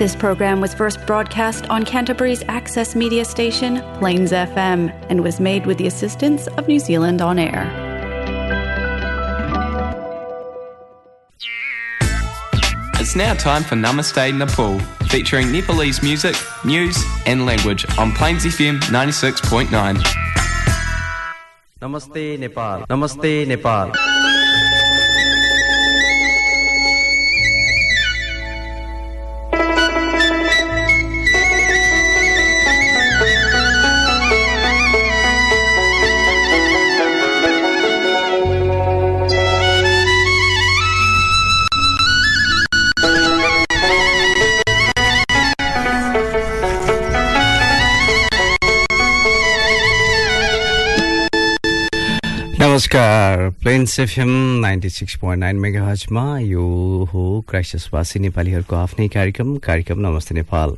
This program was first broadcast on Canterbury's access media station, Plains FM, and was made with the assistance of New Zealand On Air. It's now time for Namaste Nepal, featuring Nepalese music, news, and language on Plains FM 96.9. Namaste Nepal. Namaste Nepal. नमस्कार। Plains FM ninety six point nine mega हजमा यो हो क्राइसिसवासी नेपालीहरूको आफ्नै कार्यक्रम कार्यक्रम नमस्ते नेपाल।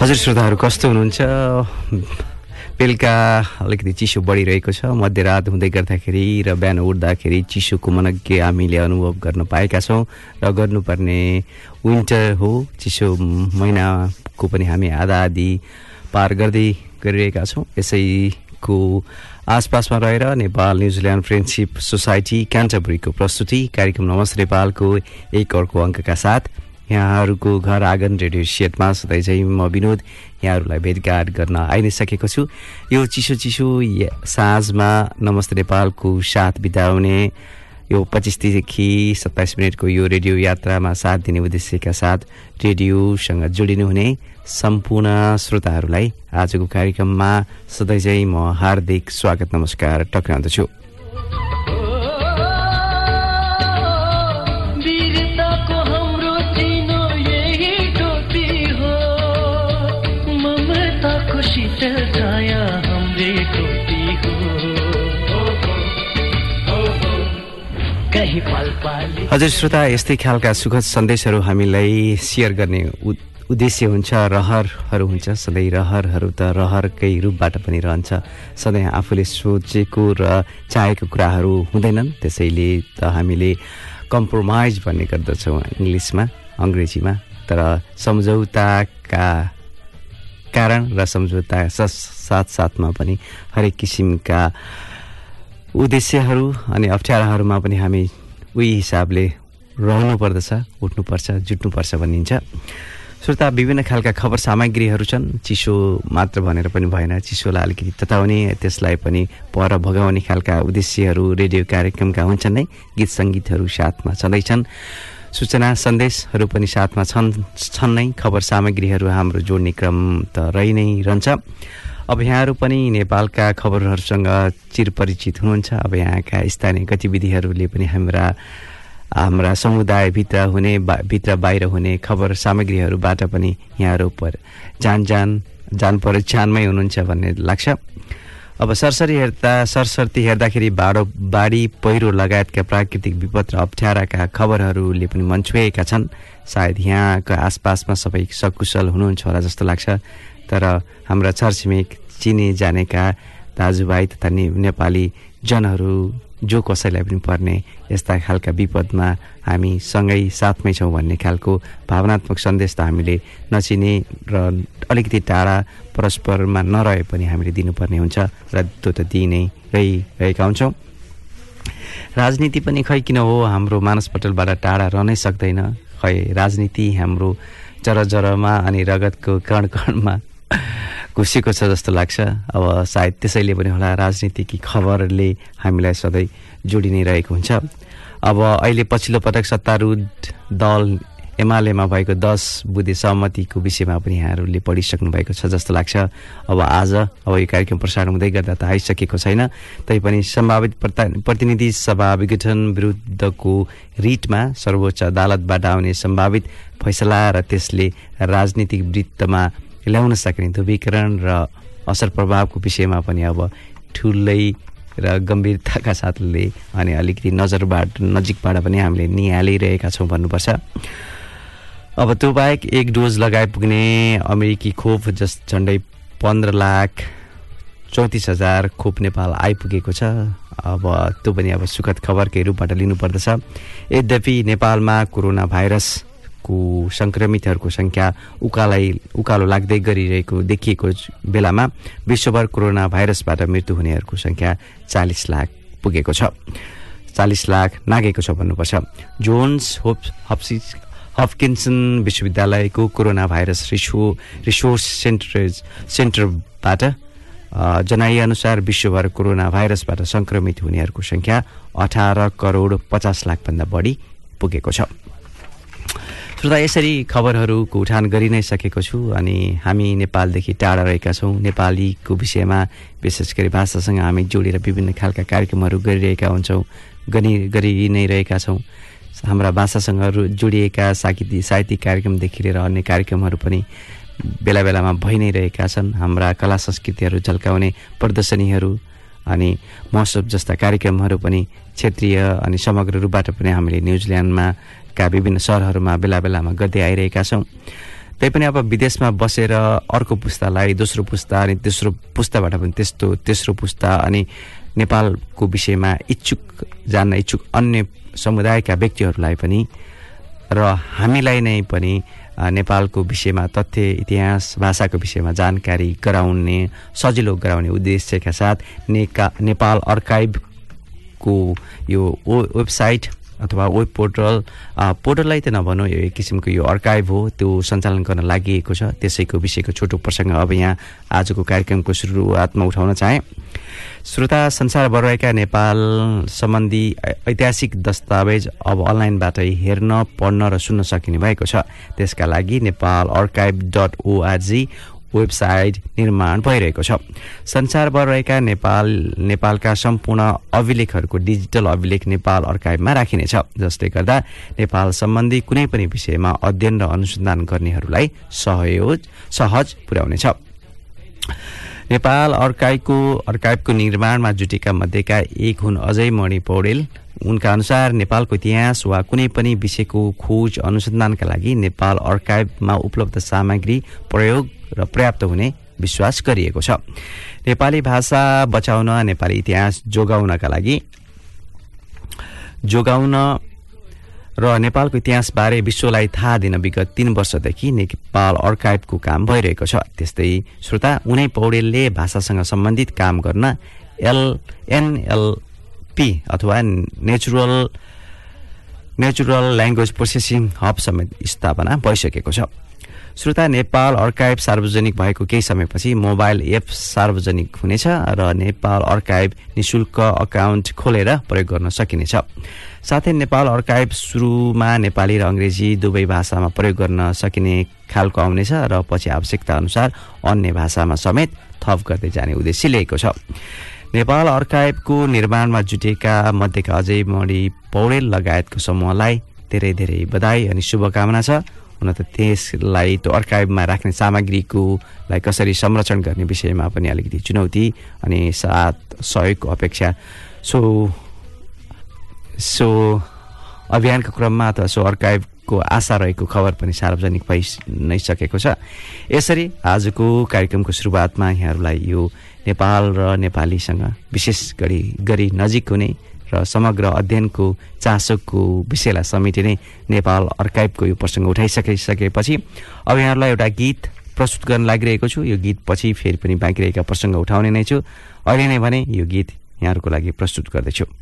हजुर श्रोताहरू कस्तो हुनुहुन्छ? बेलुका अलिकति चिसो बढिरहेको छ। मध्यरात हुँदै गर्दाखेरि र बिहान उठ्दाखेरि चिसोको मनज्ञ हामीले अनुभव गर्न पाएका छौँ र गर्नुपर्ने विन्टर हो। चिसो महिनाको पनि हामी आधा आधी पार गर्दै गरिरहेका छौँ। यसैको आसपासमा रहेर Nepal New Zealand friendship society क्यान्टबरीको प्रस्तुति कार्यक्रम नमस्ते नेपालको एक अर्को अङ्कका साथ यहाँहरूको घर आँगन रेडियो सेटमा सधैँ चाहिँ म विनोद यहाँहरूलाई भेटघाट गर्न आइ नै सकेको छु। यो चिसो चिसो साँझमा नमस्ते नेपालको साथ बिताउने यो पच्चिसदेखि सत्ताइस मिनटको यो रेडियो यात्रामा साथ दिने उद्देश्यका साथ रेडियोसँग जोडिनुहुने सम्पूर्ण श्रोताहरूलाई आजको कार्यक्रममा सधैँ चाहिँ म हार्दिक स्वागत नमस्कार टक्राउँदछु। हजुर श्रोता यस्तै खालका सुखद सन्देशहरू हामीलाई सेयर गर्ने उद्देश्य हुन्छ रहरहरू हुन्छ। सधैँ रहरहरू त रहरकै रूपबाट पनि रहन्छ। सधैँ आफूले सोचेको र चाहेको कुराहरू हुँदैनन्। त्यसैले त हामीले कम्प्रोमाइज भन्ने गर्दछौँ इङ्ग्लिसमा अङ्ग्रेजीमा। तर सम्झौताका कारण र सम्झौता स- साथ साथमा पनि हरेक किसिमका उद्देश्यहरू अनि अप्ठ्याराहरूमा पनि हामी उही हिसाबले रहनु पर्दछ उठ्नुपर्छ जुट्नुपर्छ भनिन्छ। श्रोता विभिन्न खालका खबर सामग्रीहरू छन्। चिसो मात्र भनेर पनि भएन। चिसोलाई अलिकति तताउने त्यसलाई पनि पर भगाउने खालका उद्देश्यहरू रेडियो कार्यक्रमका हुन्छन् नै। गीत सङ्गीतहरू साथमा छँदैछन्। सूचना सन्देशहरू पनि साथमा छन् छन् नै। खबर सामग्रीहरू हाम्रो जोड्ने क्रम त रहि नै रहन्छ। अब यहाँहरू पनि नेपालका खबरहरूसँग चिरपरिचित हुनुहुन्छ। अब यहाँका स्थानीय गतिविधिहरूले पनि हाम्रा हाम्रा समुदायभित्र हुने भित्र बाहिर हुने खबर सामग्रीहरूबाट पनि यहाँहरू पर जान जान जान पहिचानमै हुनुहुन्छ भन्ने लाग्छ। अब सरसरी हेर्दा सरसर्ती हेर्दाखेरि बाढो बाढी पहिरो लगायतका प्राकृतिक विपद र अप्ठ्याराका खबरहरूले पनि मन छुएका छन्। सायद यहाँका आसपासमा सबै सकुशल हुनुहुन्छ होला जस्तो लाग्छ। तर हाम्रा छरछिमेक चिने जानेका दाजुभाइ तथा ने नेपाली जनहरू जो कसैलाई पनि पर्ने यस्ता खालका विपदमा हामी सँगै साथमै छौँ भन्ने खालको भावनात्मक सन्देश त हामीले नचिने र अलिकति टाढा परस्परमा नरहे पनि हामीले दिनुपर्ने हुन्छ र त्यो त दिइ नै रहिरहेका हुन्छौँ। राजनीति पनि खै किन हो? हाम्रो मानस पटलबाट टाढा रहनै सक्दैन। खै राजनीति हाम्रो जर जरमा अनि रगतको कण कणमा घुसेको छ जस्तो लाग्छ। अब सायद त्यसैले पनि होला राजनीतिकी खबरले हामीलाई सधैँ जोडि नै रहेको हुन्छ। अब अहिले पछिल्लो पटक सत्तारूढ दल एमालेमा भएको दस बुधे सहमतिको विषयमा पनि यहाँहरूले पढिसक्नु भएको छ जस्तो लाग्छ। अब आज अब यो कार्यक्रम प्रसारण हुँदै गर्दा त आइसकेको छैन। तैपनि सम्भावित प्रता- प्रतिनिधि सभा विघटन विरुद्धको रिटमा सर्वोच्च अदालतबाट आउने सम्भावित फैसला र त्यसले राजनीतिक वृत्तमा ल्याउन सक्ने ध्रुवीकरण र असर प्रभावको विषयमा पनि अब ठुलै र गम्भीरताका साथले अनि अलिकति नजरबाट नजिकबाट पनि हामीले निहालिरहेका छौँ भन्नुपर्छ। अब त्यो बाहेक एक डोज लगाइपुग्ने अमेरिकी खोप जस झन्डै पन्ध्र लाख चौतिस हजार खोप नेपाल आइपुगेको छ। अब त्यो पनि अब सुखद खबरकै रूपबाट लिनुपर्दछ। यद्यपि नेपालमा कोरोना भाइरसको सङ्क्रमितहरूको सङ्ख्या उकालै उकालो लाग्दै गरिरहेको देखिएको बेलामा विश्वभर कोरोना भाइरसबाट मृत्यु हुनेहरूको सङ्ख्या चालिस लाख पुगेको छ। चालिस लाख नागेको छ भन्नुपर्छ। जोन्स होप हप्सी हफकिन्सन विश्वविद्यालयको कोरोना भाइरस रिसो रिसोर्स सेन्टरेज सेन्टरबाट जनाइएअनुसार विश्वभर कोरोना भाइरसबाट सङ्क्रमित हुनेहरूको सङ्ख्या अठार करोड पचास लाखभन्दा बढी पुगेको छ। श्रोता यसरी खबरहरूको उठान गरि नै सकेको छु अनि हामी नेपालदेखि टाढा रहेका छौँ। नेपालीको विषयमा विशेष गरी भाषासँग हामी जोडेर विभिन्न खालका कार्यक्रमहरू गरिरहेका हुन्छौँ गरि गरि नै रहेका छौँ। हाम्रा भाषासँग जोडिएका साहित्य साहित्यिक कार्यक्रमदेखि लिएर अन्य कार्यक्रमहरू पनि बेला बेलामा भइ नै रहेका छन्। हाम्रा कला संस्कृतिहरू झल्काउने प्रदर्शनीहरू अनि महोत्सव जस्ता कार्यक्रमहरू पनि क्षेत्रीय अनि समग्र रूपबाट पनि हामीले न्युजिल्यान्डमा का विभिन्न सहरहरूमा बेला बेलामा गर्दै आइरहेका छौँ। तैपनि अब विदेशमा बसेर अर्को पुस्तालाई दोस्रो पुस्ता अनि तेस्रो पुस्ताबाट पनि त्यस्तो तेस्रो पुस्ता अनि नेपालको विषयमा इच्छुक जान्न इच्छुक अन्य समुदायका व्यक्तिहरूलाई पनि र हामीलाई नै पनि नेपालको विषयमा तथ्य इतिहास भाषाको विषयमा जानकारी गराउने सजिलो गराउने उद्देश्यका साथ नेका नेपाल अर्काइभको यो वेबसाइट अथवा वेब पोर्टल पोर्टललाई त नभनौँ यो एक किसिमको यो अर्काइभ हो त्यो सञ्चालन गर्न लागि छ। त्यसैको विषयको छोटो प्रसङ्ग अब यहाँ आजको कार्यक्रमको सुरुवातमा उठाउन चाहेँ। श्रोता संसारभर रहेका नेपाल सम्बन्धी ऐतिहासिक दस्तावेज अब अनलाइनबाटै हेर्न पढ्न र सुन्न सकिने भएको छ। त्यसका लागि Nepal archive dot ORG website निर्माण भइरहेको छ। संसारभर रहेका नेपाल नेपालका सम्पूर्ण अभिलेखहरूको डिजिटल अभिलेख नेपाल अर्काइभमा राखिनेछ। जसले गर्दा नेपाल सम्बन्धी कुनै पनि विषयमा अध्ययन र अनुसन्धान गर्नेहरूलाई सहयोग सहज पुर्याउनेछ। नेपाल अर्काइभको अर्काइभको निर्माणमा जुटेका मध्येका एक हुन् अजय मणि पौडेल। उनका अनुसार नेपालको इतिहास वा कुनै पनि विषयको खोज अनुसन्धानका लागि नेपाल अर्काइभमा उपलब्ध सामग्री प्रयोग र पर्याप्त हुने विश्वास गरिएको छ। नेपाली भाषा बचाउन नेपाली इतिहास जोगाउनका लागि जोगाउन र नेपालको इतिहासबारे विश्वलाई थाहा दिन विगत तीन वर्षदेखि नेपाल अर्काइभको काम भइरहेको छ। त्यस्तै श्रोता उनै पौडेलले भाषासँग सम्बन्धित काम गर्न एल एनएलपी अथवा natural natural language processing hub समेत स्थापना भइसकेको छ। श्रोता नेपाल अर्काइभ सार्वजनिक भएको केही समयपछि मोबाइल एप सार्वजनिक हुनेछ र नेपाल अर्काइभ निशुल्क अकाउन्ट खोलेर प्रयोग गर्न सकिनेछ। साथै नेपाल अर्काइभ सुरुमा नेपाली र अङ्ग्रेजी दुवै भाषामा प्रयोग गर्न सकिने खालको आउनेछ र पछि आवश्यकता अनुसार अन्य भाषामा समेत थप गर्दै जाने उद्देश्य लिएको छ। नेपाल अर्काइभको निर्माणमा जुटेका मध्येका अझै मणि पौडेल लगायतको समूहलाई धेरै धेरै बधाई अनि शुभकामना छ। हुन त त्यसलाई त्यो अर्काइभमा राख्ने सामग्रीकोलाई कसरी संरक्षण गर्ने विषयमा पनि अलिकति चुनौती अनि साथ सहयोगको अपेक्षा। सो सो अभियानको क्रममा अथवा सो अर्काइभको आशा रहेको खबर पनि सार्वजनिक भइ नै सकेको छ। यसरी आजको कार्यक्रमको सुरुवातमा यहाँहरूलाई यो नेपाल र नेपालीसँग विशेष गरी गरी नजिक हुने र समग्र अध्ययनको चासोको विषयलाई समेटिने नेपाल अर्काइभको यो प्रसङ्ग उठाइसकिसकेपछि अब यहाँहरूलाई एउटा गीत प्रस्तुत गर्न लागिरहेको छु। यो गीत पछि फेरि पनि बाँकी रहेका प्रसङ्ग उठाउने नै छु। अहिले नै भने यो गीत यहाँहरूको लागि प्रस्तुत गर्दैछु।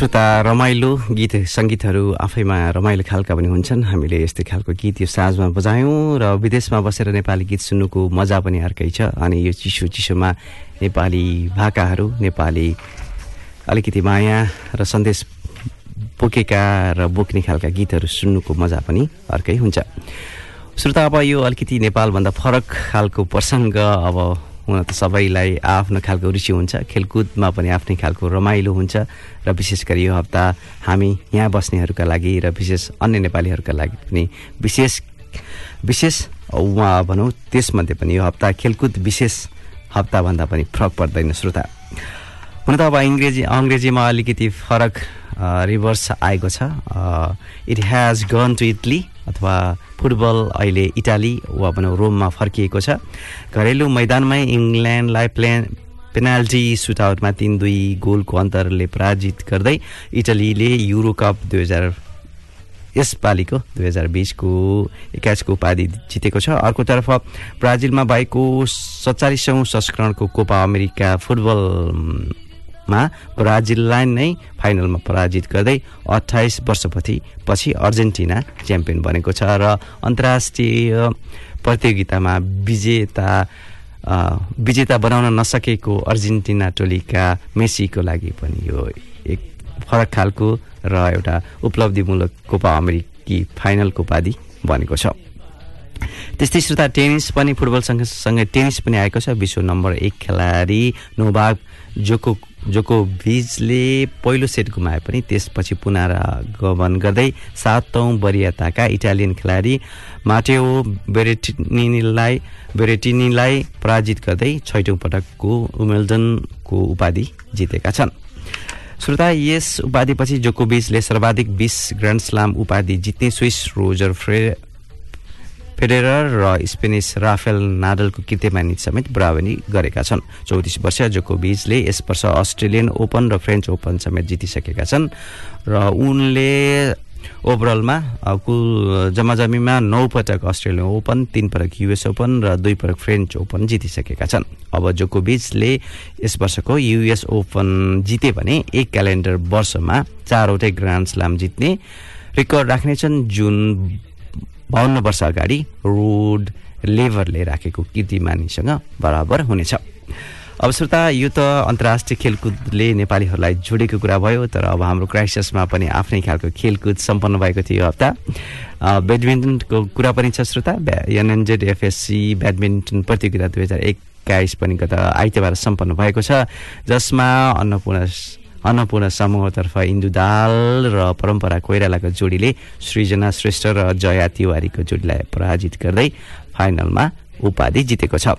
श्रोता रमाइलो गीत सङ्गीतहरू आफैमा रमाइलो खालका पनि हुन्छन्। हामीले यस्तै खालको गीत यो साँझमा बजायौँ र विदेशमा बसेर नेपाली गीत सुन्नुको मजा पनि अर्कै छ। अनि यो चिसो चिसोमा नेपाली भाकाहरू नेपाली अलिकति माया र सन्देश बोकेका र बोक्ने खालका गीतहरू सुन्नुको मजा पनि अर्कै हुन्छ। श्रोता अब यो अलिकति नेपालभन्दा फरक खालको प्रसङ्ग अब हुन त सबैलाई आफ्नो खालको रुचि हुन्छ। खेलकुदमा पनि आफ्नै खालको रमाइलो हुन्छ र विशेष गरी यो हप्ता हामी यहाँ बस्नेहरूका लागि र विशेष अन्य नेपालीहरूका लागि पनि विशेष विशेष उहाँ भनौँ त्यसमध्ये पनि यो हप्ता खेलकुद विशेष हप्ताभन्दा पनि फरक पर्दैन श्रोता। हुन त अब अङ्ग्रेजी अङ्ग्रेजीमा अलिकति फरक रिभर्स आएको छ। It has gone to Italy अथवा फुटबल अहिले इटाली वा भनौँ रोममा फर्किएको छ। घरेलु मैदानमै इङ्ल्यान्डलाई प्लेन पेनाल्टी सुटआउटमा तिन दुई गोलको अन्तरले पराजित गर्दै इटलीले युरो कप दुई हजार यसपालिको दुई हजार बिसको एक्काइसको उपाधि जितेको छ। अर्कोतर्फ ब्राजिलमा भएको सत्तालिसौँ संस्करणको कोपा अमेरिका फुटबल मा ब्राजिललाई नै फाइनलमा पराजित गर्दै अठाइस वर्षपछि पछि अर्जेन्टिना च्याम्पियन बनेको छ र अन्तर्राष्ट्रिय प्रतियोगितामा विजेता विजेता बनाउन नसकेको अर्जेन्टिना टोलीका मेसीको लागि पनि यो एक फरक खालको र एउटा उपलब्धिमूलक कोपा अमेरिकी फाइनलको उपाधि बनेको छ। त्यस्तै श्रोता टेनिस पनि फुटबल सँगसँगै टेनिस पनि आएको छ। विश्व नम्बर एक खेलाडी नोभाग जोको जोकोभिजले पहिलो सेट गुमाए पनि त्यसपछि पुनरागमन गर्दै सातौँ वरियताका इटालियन खेलाडी माटेओ बेरेटिनीलाई बेरेटिनीलाई पराजित गर्दै छैटौँ पटकको उमेल्डनको उपाधि जितेका छन्। श्रोता यस उपाधिपछि जोकोभिचले सर्वाधिक बिस ग्रान्ड स्लाम उपाधि जित्ने स्विस रोजर फ्रे फेडेरर र स्पेनिस राफेल नाडलको कृत्यमानी समेत बराबरी गरेका छन्। चौतिस वर्ष जोकोभिचले यस वर्ष अस्ट्रेलियन ओपन र फ्रेन्च ओपन समेत जितिसकेका छन् र उनले ओभरअलमा कुल जम्मा नौ पटक अस्ट्रेलियन ओपन तीन पटक युएस ओपन र दुई पटक फ्रेन्च ओपन जितिसकेका छन्। अब जोकोभिचले यस वर्षको युएस ओपन जिते भने एक क्यालेन्डर वर्षमा चारवटै ग्रान्ड स्लाम जित्ने रेकर्ड राख्नेछन् जुन बाहन्न वर्ष अगाडि रोड लेभरले राखेको कीर्तिमानीसँग बराबर हुनेछ। अब श्रोता यो त अन्तर्राष्ट्रिय खेलकुदले नेपालीहरूलाई जोडेको कुरा भयो तर अब हाम्रो क्राइसिसमा पनि आफ्नै खालको खेलकुद सम्पन्न भएको थियो हप्ता। ब्याडमिन्टनको कुरा पनि छ श्रोता एनएनजेड एफएससी ब्याडमिन्टन प्रतियोगिता दुई हजार एक्काइस पनि गत आइतबार सम्पन्न भएको छ जसमा अन्नपूर्ण अन्नपूर्ण समूहतर्फ इन्दु दाल र परम्परा कोइरालाको जोडीले सृजना श्रेष्ठ र जया तिवारीको जोडीलाई पराजित गर्दै फाइनलमा उपाधि जितेको छ।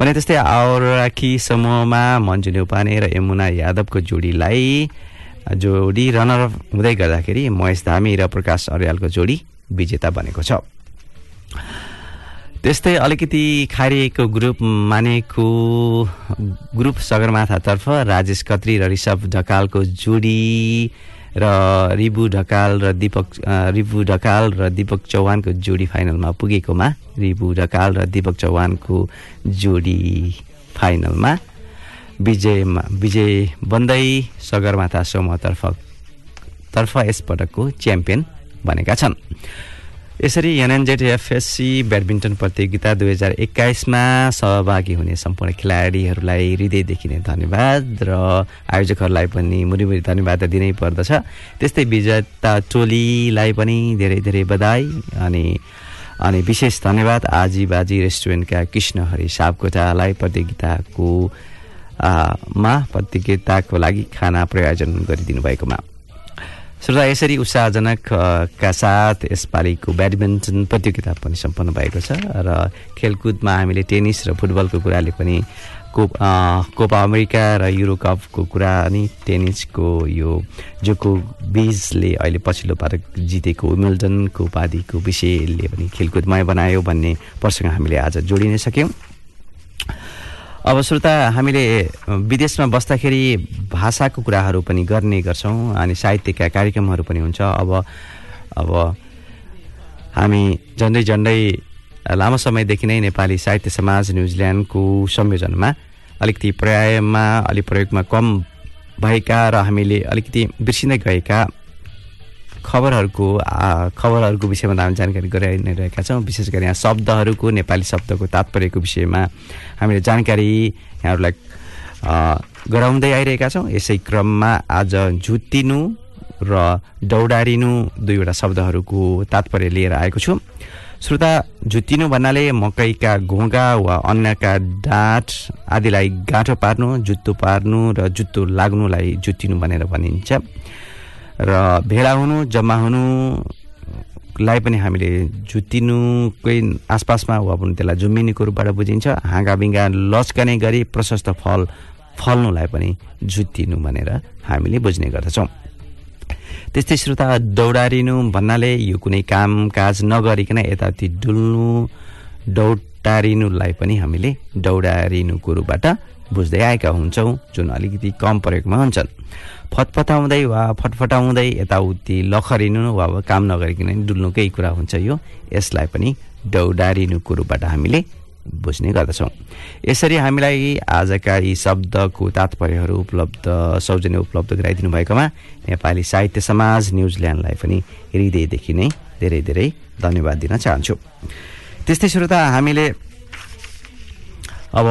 भने त्यस्तै आउराखी समूहमा मन्जु नेउपाने र यमुना यादवको जोडीलाई जोडी रनर हुँदै गर्दाखेरि महेश धामी र प्रकाश अर्यालको जोडी विजेता बनेको छ। त्यस्तै अलिकति खारिएको ग्रुप मानेको ग्रुप सगरमाथातर्फ राजेश खत्री र ऋषभ ढकालको जोडी र रिबु ढकाल र दीपक रिबु ढकाल र दीपक चौहानको जोडी फाइनलमा पुगेकोमा रिबु ढकाल र दीपक चौहानको जोडी फाइनलमा विजयमा विजय बन्दै सगरमाथा समूहतर्फ तर्फ यसपटकको च्याम्पियन बनेका छन्। यसरी एनएनजेड एफएससी ब्याडमिन्टन प्रतियोगिता दुई हजार एक्काइसमा सहभागी हुने सम्पूर्ण खेलाडीहरूलाई हृदयदेखि नै धन्यवाद र आयोजकहरूलाई पनि मुरीमुरी धन्यवाद दिनै पर्दछ। त्यस्तै विजेता टोलीलाई पनि धेरै धेरै बधाई अनि अनि विशेष धन्यवाद आजी बाजी रेस्टुरेन्टका कृष्ण हरि सापकोटालाई प्रतियोगिताको मा प्रतियोगिताको लागि खाना प्रयोजन गरिदिनु भएकोमा श्रोता यसरी उत्साहजनक का साथ यसपालिको ब्याडमिन्टन प्रतियोगिता पनि सम्पन्न भएको छ र खेलकुदमा हामीले टेनिस र फुटबलको कुराले पनि कोप कोपा अमेरिका र युरो कपको कुरा अनि टेनिसको यो जोको बिजले अहिले पछिल्लो पटक जितेको विमिल्टनको उपाधिको विषयले पनि खेलकुदमय बनायो भन्ने प्रसङ्ग हामीले आज जोडिनै सक्यौँ। अब श्रोता हामीले विदेशमा बस्दाखेरि भाषाको कुराहरू पनि गर्ने गर्छौँ अनि साहित्यका कार्यक्रमहरू पनि हुन्छ। अब अब हामी झन्डै झन्डै लामो समयदेखि नै नेपाली साहित्य समाज न्युजिल्यान्डको संयोजनमा अलिकति पर्यायमा अलिक प्रयोगमा कम भएका र हामीले अलिकति बिर्सिँदै गएका खबरहरूको खबरहरूको विषयमा हामी जानकारी गराइ नै रहेका छौँ। विशेष गरी यहाँ शब्दहरूको नेपाली शब्दको तात्पर्यको विषयमा हामीले जानकारी यहाँहरूलाई गराउँदै आइरहेका छौँ। यसै क्रममा आज झुत्तिनु र दौडारिनु दुईवटा शब्दहरूको तात्पर्य लिएर आएको छु। श्रोता झुत्तिनु भन्नाले मकैका घोगा वा अन्यका डाँठ आदिलाई गाँठो पार्नु जुत्तो पार्नु र जुत्तो लाग्नुलाई जुत्तिनु भनेर भनिन्छ। र भेला हुनु जम्मा हुनुलाई पनि हामीले जुत्तिनुकै आसपासमा वा पनि त्यसलाई जुम्मिनीको रूपबाट बुझिन्छ। हाँगाबिङ्गा लस्कने गरी प्रशस्त फल फल्नुलाई पनि जुत्तिनु भनेर हामीले बुझ्ने गर्दछौँ। त्यस्तै श्रोता दौडारिनु भन्नाले यो कुनै काम काज नगरिकन यताउति डुल्नु दौडारिनुलाई पनि हामीले दौडारिनुको रूपबाट बुझ्दै आएका हुन्छौँ जुन अलिकति कम प्रयोगमा हुन्छन्। फटफटाउँदै वा फटफटाउँदै यताउति लखरिनु वा काम नगरिकन डुल्नुकै कुरा हुन्छ यो। यसलाई पनि दौडारिनुको रूपबाट हामीले बुझ्ने गर्दछौँ। यसरी हामीलाई आजका यी शब्दको तात्पर्यहरू उपलब्ध सौजन्य उपलब्ध गराइदिनु भएकोमा नेपाली साहित्य समाज न्युजिल्यान्डलाई पनि हृदयदेखि नै धेरै धेरै धन्यवाद दिन चाहन्छु। त्यस्तै श्रोता हामीले अब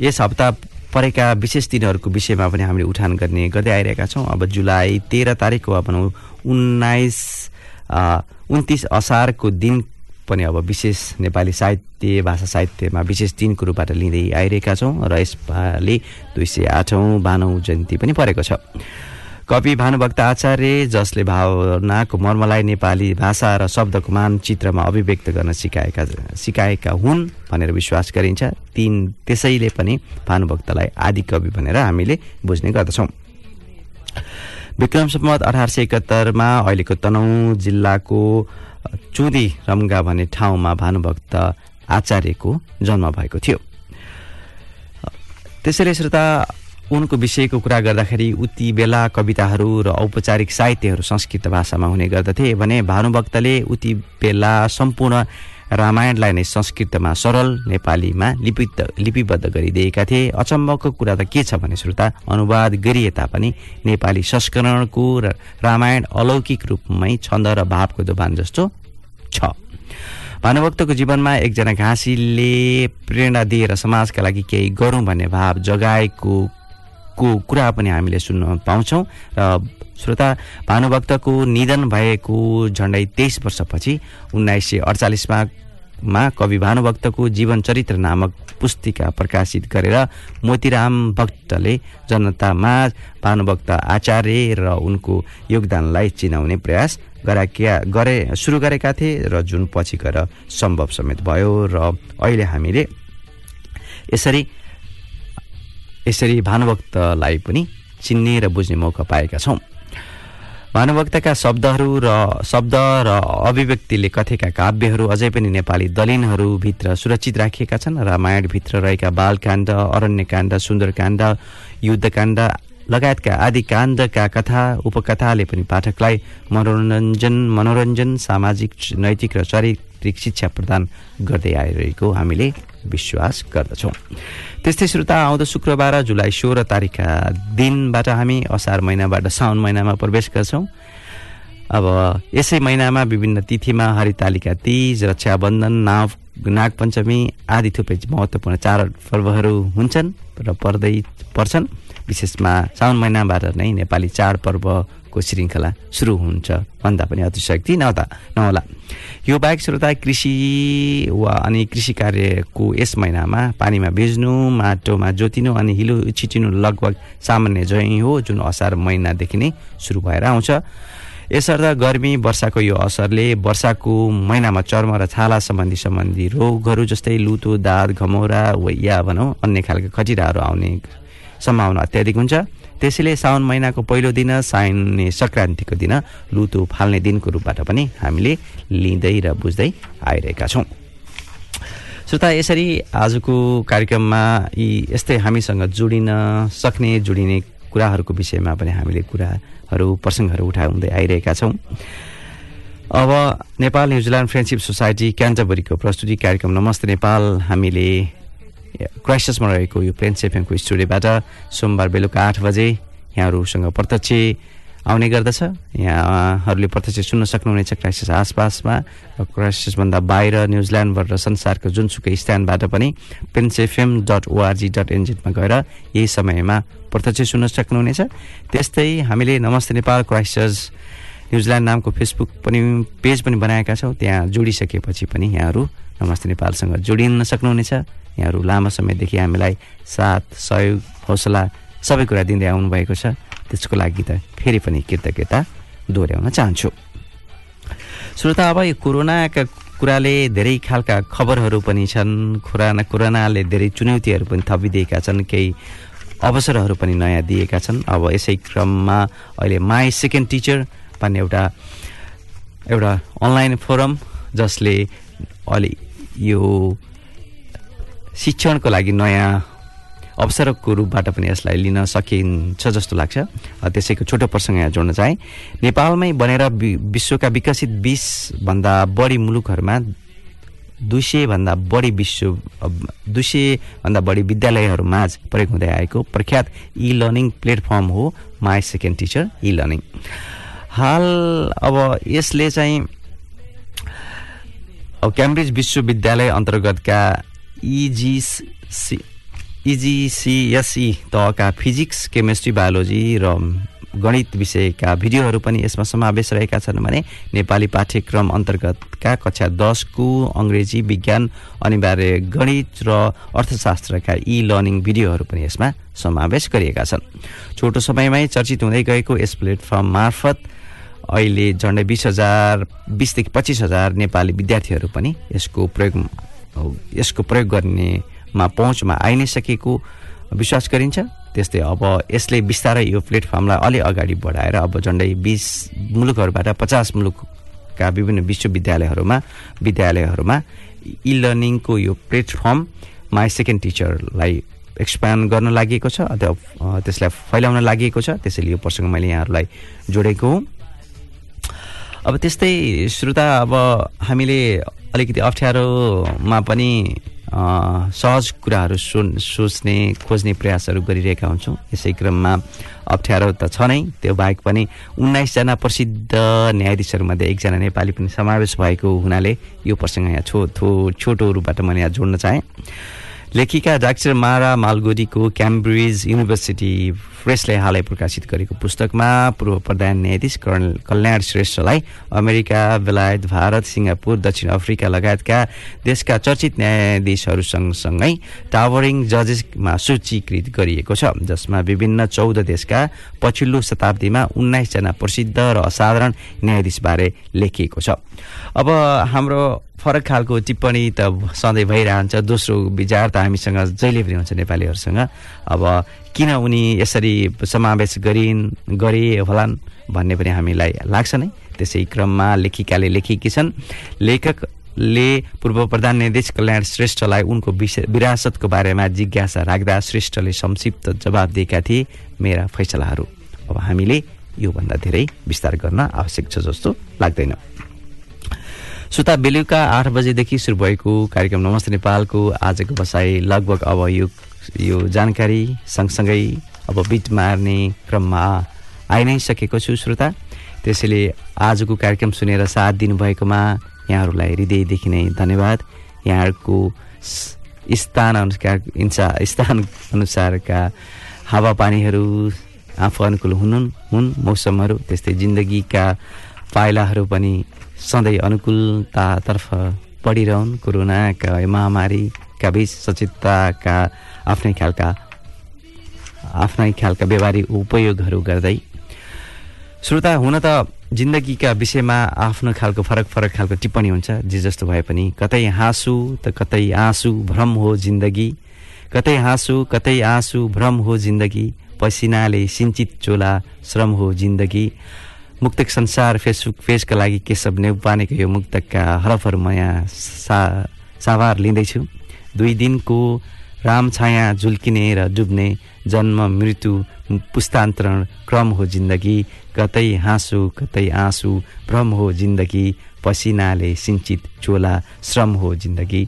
यस हप्ता परेका विशेष दिनहरूको विषयमा पनि हामीले उठान गर्ने गर्दै आइरहेका छौँ। अब जुलाई तेह्र तारिक वा भनौँ उन्नाइस उन्तिस असारको दिन पनि अब विशेष नेपाली साहित्य भाषा साहित्यमा विशेष दिनको रूपबाट लिँदै आइरहेका छौँ र यसपालि दुई सय आठौँ भानौ जयन्ती पनि परेको छ। कवि भानुभक्त आचार्य जसले भावनाको मर्मलाई नेपाली भाषा र शब्दको मानचित्रमा अभिव्यक्त गर्न सिकाएका सिकाएका हुन् भनेर विश्वास गरिन्छ। तिन त्यसैले पनि भानुभक्तलाई आदि कवि भनेर हामीले बुझ्ने गर्दछौँ। विक्रम सम्मत अठार सय एकहत्तरमा अहिलेको तनहुँ जिल्लाको चुदी रम्गा भन्ने ठाउँमा भानुभक्त आचार्यको जन्म भएको थियो। त्यसैले श्रोता उनको विषयको कुरा गर्दाखेरि उति बेला कविताहरू र औपचारिक साहित्यहरू संस्कृत भाषामा हुने गर्दथे भने भानुभक्तले उति बेला सम्पूर्ण रामायणलाई नै संस्कृतमा सरल नेपालीमा लिपिबद्ध लिपिबद्ध गरिदिएका थिए। अचम्मको कुरा त के छ भने श्रोता अनुवाद गरिए तापनि नेपाली संस्करणको र रामायण अलौकिक रूपमै छन्द र भावको दोभान जस्तो छ। भानुभक्तको जीवनमा एकजना घाँसीले प्रेरणा दिएर समाजका लागि केही गरौँ भन्ने भाव जगाएको को कुरा पनि हामीले सुन्न पाउँछौँ र श्रोता भानुभक्तको निधन भएको झन्डै तेइस वर्षपछि उन्नाइस सय अडचालिसमा मा कवि भानुभक्तको जीवन चरित्र नामक पुस्तिका प्रकाशित गरेर मोतीराम भक्तले जनतामा भानुभक्त आचार्य र उनको योगदानलाई चिनाउने प्रयास गराकिया गरे सुरु गरेका थिए र जुन पछि गएर सम्भव समेत भयो र अहिले हामीले यसरी यसरी भानुभक्तलाई पनि चिन्ने र बुझ्ने मौका पाएका छौँ। भानुभक्तका शब्दहरू र शब्द र अभिव्यक्तिले कथेका काव्यहरू अझै पनि नेपाली दलिनहरूभित्र सुरक्षित राखिएका छन्। रामायणभित्र रहेका बालकाण्ड अरण्यकाण्ड सुन्दरकाण्ड युद्धकाण्ड लगायतका आदि काण्डका कथा उपकथाले पनि पाठकलाई मनोरञ्जन मनोरञ्जन सामाजिक नैतिक र चारित्रिक शिक्षा प्रदान गर्दै आइरहेको हामीले विश्वास गर्दछौँ। त्यस्तै श्रोता आउँदो शुक्रबार जुलाई सोह्र तारिकका दिनबाट हामी असार महिनाबाट साउन महिनामा प्रवेश गर्छौँ। अब यसै महिनामा विभिन्न तिथिमा हरितालिका तिज रक्षाबन्धन नाव नागपञ्चमी आदि थुप्रै महत्त्वपूर्ण चाड पर्वहरू हुन्छन् र पर्दै पर्छन्। विशेषमा साउन महिनाबाट नै नेपाली चाडपर्वको श्रृङ्खला सुरु हुन्छ भन्दा पनि अतिशक्ति नहुँदा नहोला। यो बाहेक श्रोता कृषि वा अनि कृषि कार्यको यस महिनामा पानीमा भिज्नु माटोमा जोतिनु अनि हिलो छिटिनु लगभग सामान्य जय हो जुन असार महिनादेखि नै सुरु भएर आउँछ। यसर्थ गर्मी वर्षाको यो असरले वर्षाको महिनामा चर्म र छाला सम्बन्धी सम्बन्धी रोगहरू जस्तै लुतो दाँत घमौरा वा या भनौँ अन्य खालका खटिराहरू आउने सम्भावना अत्याधिक हुन्छ। त्यसैले साउन महिनाको पहिलो दिन साइने सङ्क्रान्तिको दिन लुतो फाल्ने दिनको रूपबाट पनि हामीले लिँदै र बुझ्दै आइरहेका छौँ। श्रोता यसरी आजको कार्यक्रममा यी यस्तै हामीसँग जोडिन सक्ने जोडिने कुराहरूको विषयमा पनि हामीले कुराहरू प्रसङ्गहरू उठाउँदै आइरहेका छौँ। अब Nepal New Zealand friendship society क्यान्टबरीको प्रस्तुति कार्यक्रम नमस्ते नेपाल। हामीले क्राइस्टसमा रहेको यो प्लेन्स एफएमको स्टुडियोबाट सोमबार बेलुका आठ बजे यहाँहरूसँग प्रत्यक्ष आउने गर्दछ। यहाँहरूले प्रत्यक्ष सुन्न सक्नुहुनेछ क्राइसिस आसपासमा र क्राइसिसभन्दा बाहिर न्युजिल्यान्डबाट संसारको जुनसुकै स्थानबाट पनि पेन्सेफएम डट ओआरजी डट एनजेडमा गएर यही समयमा प्रत्यक्ष सुन्न सक्नुहुनेछ। त्यस्तै हामीले Namaste Nepal crisis New Zealand नामको फेसबुक पनि पेज पनि बनाएका छौँ। त्यहाँ जोडिसकेपछि पनि यहाँहरू नमस्ते नेपालसँग जोडिन सक्नुहुनेछ। यहाँहरू लामो समयदेखि हामीलाई साथ सहयोग हौसला सबै कुरा दिँदै आउनुभएको छ। त्यसको लागि त फेरि पनि कृतज्ञता दोहोऱ्याउन चाहन्छु। श्रोता अब यो कोरोनाका कुराले धेरै खालका खबरहरू पनि छन्। कोरोना कोरोनाले धेरै चुनौतीहरू पनि थपिदिएका छन्। केही अवसरहरू पनि नयाँ दिएका छन्। अब यसै क्रममा अहिले माई सेकेन्ड टिचर भन्ने एउटा एउटा अनलाइन फोरम जसले अलि यो शिक्षणको लागि नयाँ अवसरको रूपबाट पनि यसलाई लिन सकिन्छ जस्तो लाग्छ। त्यसैको छोटो प्रसङ्ग यहाँ जोड्न चाहे। नेपालमै बनेर विश्वका विकसित बिसभन्दा बढी मुलुकहरूमा दुई सयभन्दा बढी विश्व दुई सयभन्दा बढी विद्यालयहरूमाझ प्रयोग हुँदै आएको प्रख्यात इ लर्निङ प्लेटफर्म हो my second teacher e learning हाल अब यसले चाहिँ अब क्याम्ब्रिज विश्वविद्यालय अन्तर्गतका इजिसी इजिसिएसई तहका फिजिक्स केमिस्ट्री बायोलोजी र गणित विषयका भिडियोहरू पनि यसमा समावेश रहेका छन् भने नेपाली पाठ्यक्रम अन्तर्गतका कक्षा दसको अङ्ग्रेजी विज्ञान अनिवार्य गणित र अर्थशास्त्रका इ लर्निङ भिडियोहरू पनि यसमा समावेश गरिएका छन्। छोटो समयमै चर्चित हुँदै गएको यस प्लेटफर्म मार्फत अहिले झन्डै बिस हजार बिसदेखि पच्चिस हजार नेपाली विद्यार्थीहरू पनि यसको प्रयोग यसको प्रयोग गर्नेमा पहुँचमा आइ नै सकेको विश्वास गरिन्छ। त्यस्तै अब यसले बिस्तारै यो प्लेटफर्मलाई अलि अगाडि बढाएर अब झन्डै बिस मुलुकहरूबाट पचास मुलुकका विभिन्न विश्वविद्यालयहरूमा विद्यालयहरूमा इ लर्निङको यो प्लेटफर्म माई सेकेन्ड टिचरलाई एक्सप्यान्ड गर्न लागि छ अथवा त्यसलाई फैलाउन लागि छ। त्यसैले यो प्रसङ्ग मैले यहाँहरूलाई जोडेको हुँ। अब त्यस्तै श्रोता अब हामीले अलिकति अप्ठ्यारोमा पनि सहज कुराहरू सुन सोच्ने खोज्ने प्रयासहरू गरिरहेका हुन्छौँ। यसै क्रममा अप्ठ्यारो त छ नै। त्यो बाहेक पनि उन्नाइसजना प्रसिद्ध न्यायाधीशहरूमध्ये एकजना नेपाली पनि समावेश भएको हुनाले यो प्रसङ्ग यहाँ छो थो छोटो रूपबाट मैले यहाँ जोड्न चाहेँ। लेखिका डाक्टर मारा मालगोरीको क्याम्ब्रिज युनिभर्सिटी प्रेसले हालै प्रकाशित गरेको पुस्तकमा पूर्व प्रधान न्यायाधीश कल्याण श्रेष्ठलाई अमेरिका बेलायत भारत सिङ्गापुर दक्षिण अफ्रिका लगायतका देशका चर्चित न्यायाधीशहरू सँगसँगै टावरिङ जजेसमा सूचीकृत गरिएको छ जसमा विभिन्न चौध देशका पछिल्लो शताब्दीमा उन्नाइसजना प्रसिद्ध र असाधारण न्यायाधीशबारे लेखिएको छ। अब हाम्रो फरक खालको टिप्पणी त सधैँ भइरहन्छ। दोस्रो विचार त हामीसँग जहिले पनि हुन्छ नेपालीहरूसँग। अब किन उनी यसरी समावेश गरिन् गरे होलान् भन्ने पनि हामीलाई लाग्छ नै। त्यसै क्रममा लेखिकाले लेखेकी छन्। लेखकले पूर्व प्रधान निर्देश कल्याण श्रेष्ठलाई उनको विरासतको बारेमा जिज्ञासा राख्दा श्रेष्ठले संक्षिप्त जवाब दिएका थिए मेरा फैसलाहरू। अब हामीले योभन्दा धेरै विस्तार गर्न आवश्यक छ जस्तो लाग्दैन। श्रोता बेलुका आठ बजेदेखि सुरु भएको कार्यक्रम नमस्ते नेपालको आजको बसाइ लगभग अब यो यो जानकारी सँगसँगै अब बिट मार्ने क्रममा आइ नै सकेको छु श्रोता। त्यसैले आजको कार्यक्रम सुनेर साथ दिनुभएकोमा यहाँहरूलाई हृदयदेखि नै धन्यवाद। यहाँहरूको स्थान अनुसार इन्सा स्थान अनुसारका हावापानीहरू आफू अनुकूल हुनु हुन् मौसमहरू त्यस्तै जिन्दगीका पाइलाहरू पनि सधैँ अनुकूलतातर्फ बढिरहन्। कोरोनाका महामारीका बिच सचेतताका आफ्नै खालका आफ्नै खालका व्यवहारिक उपयोगहरू गर्दै। श्रोता हुन त जिन्दगीका विषयमा आफ्नो खालको फरक फरक खालको टिप्पणी हुन्छ। जे जस्तो भए पनि कतै हाँसु त कतै आँसु भ्रम हो जिन्दगी। कतै हाँसु कतै आँसु भ्रम हो जिन्दगी। पसिनाले सिन्चित चोला श्रम हो जिन्दगी। मुक्तक संसार फेसबुक पेजका लागि केशव नेउपानेको यो मुक्तकका हरफहरू म यहाँ सा साभार लिँदैछु। दुई दिनको राम छाया झुल्किने र डुब्ने जन्म मृत्यु पुस्तान्तरण क्रम हो जिन्दगी। कतै हाँसु कतै आँसु भ्रम हो जिन्दगी। पसिनाले सिन्चित चोला श्रम हो जिन्दगी।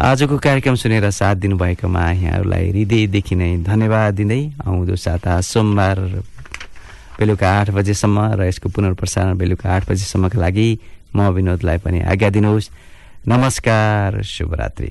आजको कार्यक्रम सुनेर साथ दिनुभएकोमा यहाँहरूलाई हृदयदेखि नै धन्यवाद दिँदै आउँदो साता सोमबार बेलुका आठ बजेसम्म र यसको पुनर्प्रसारण बेलुका आठ बजेसम्मका लागि म विनोदलाई पनि आज्ञा दिनुहोस्। नमस्कार शुभरात्रि।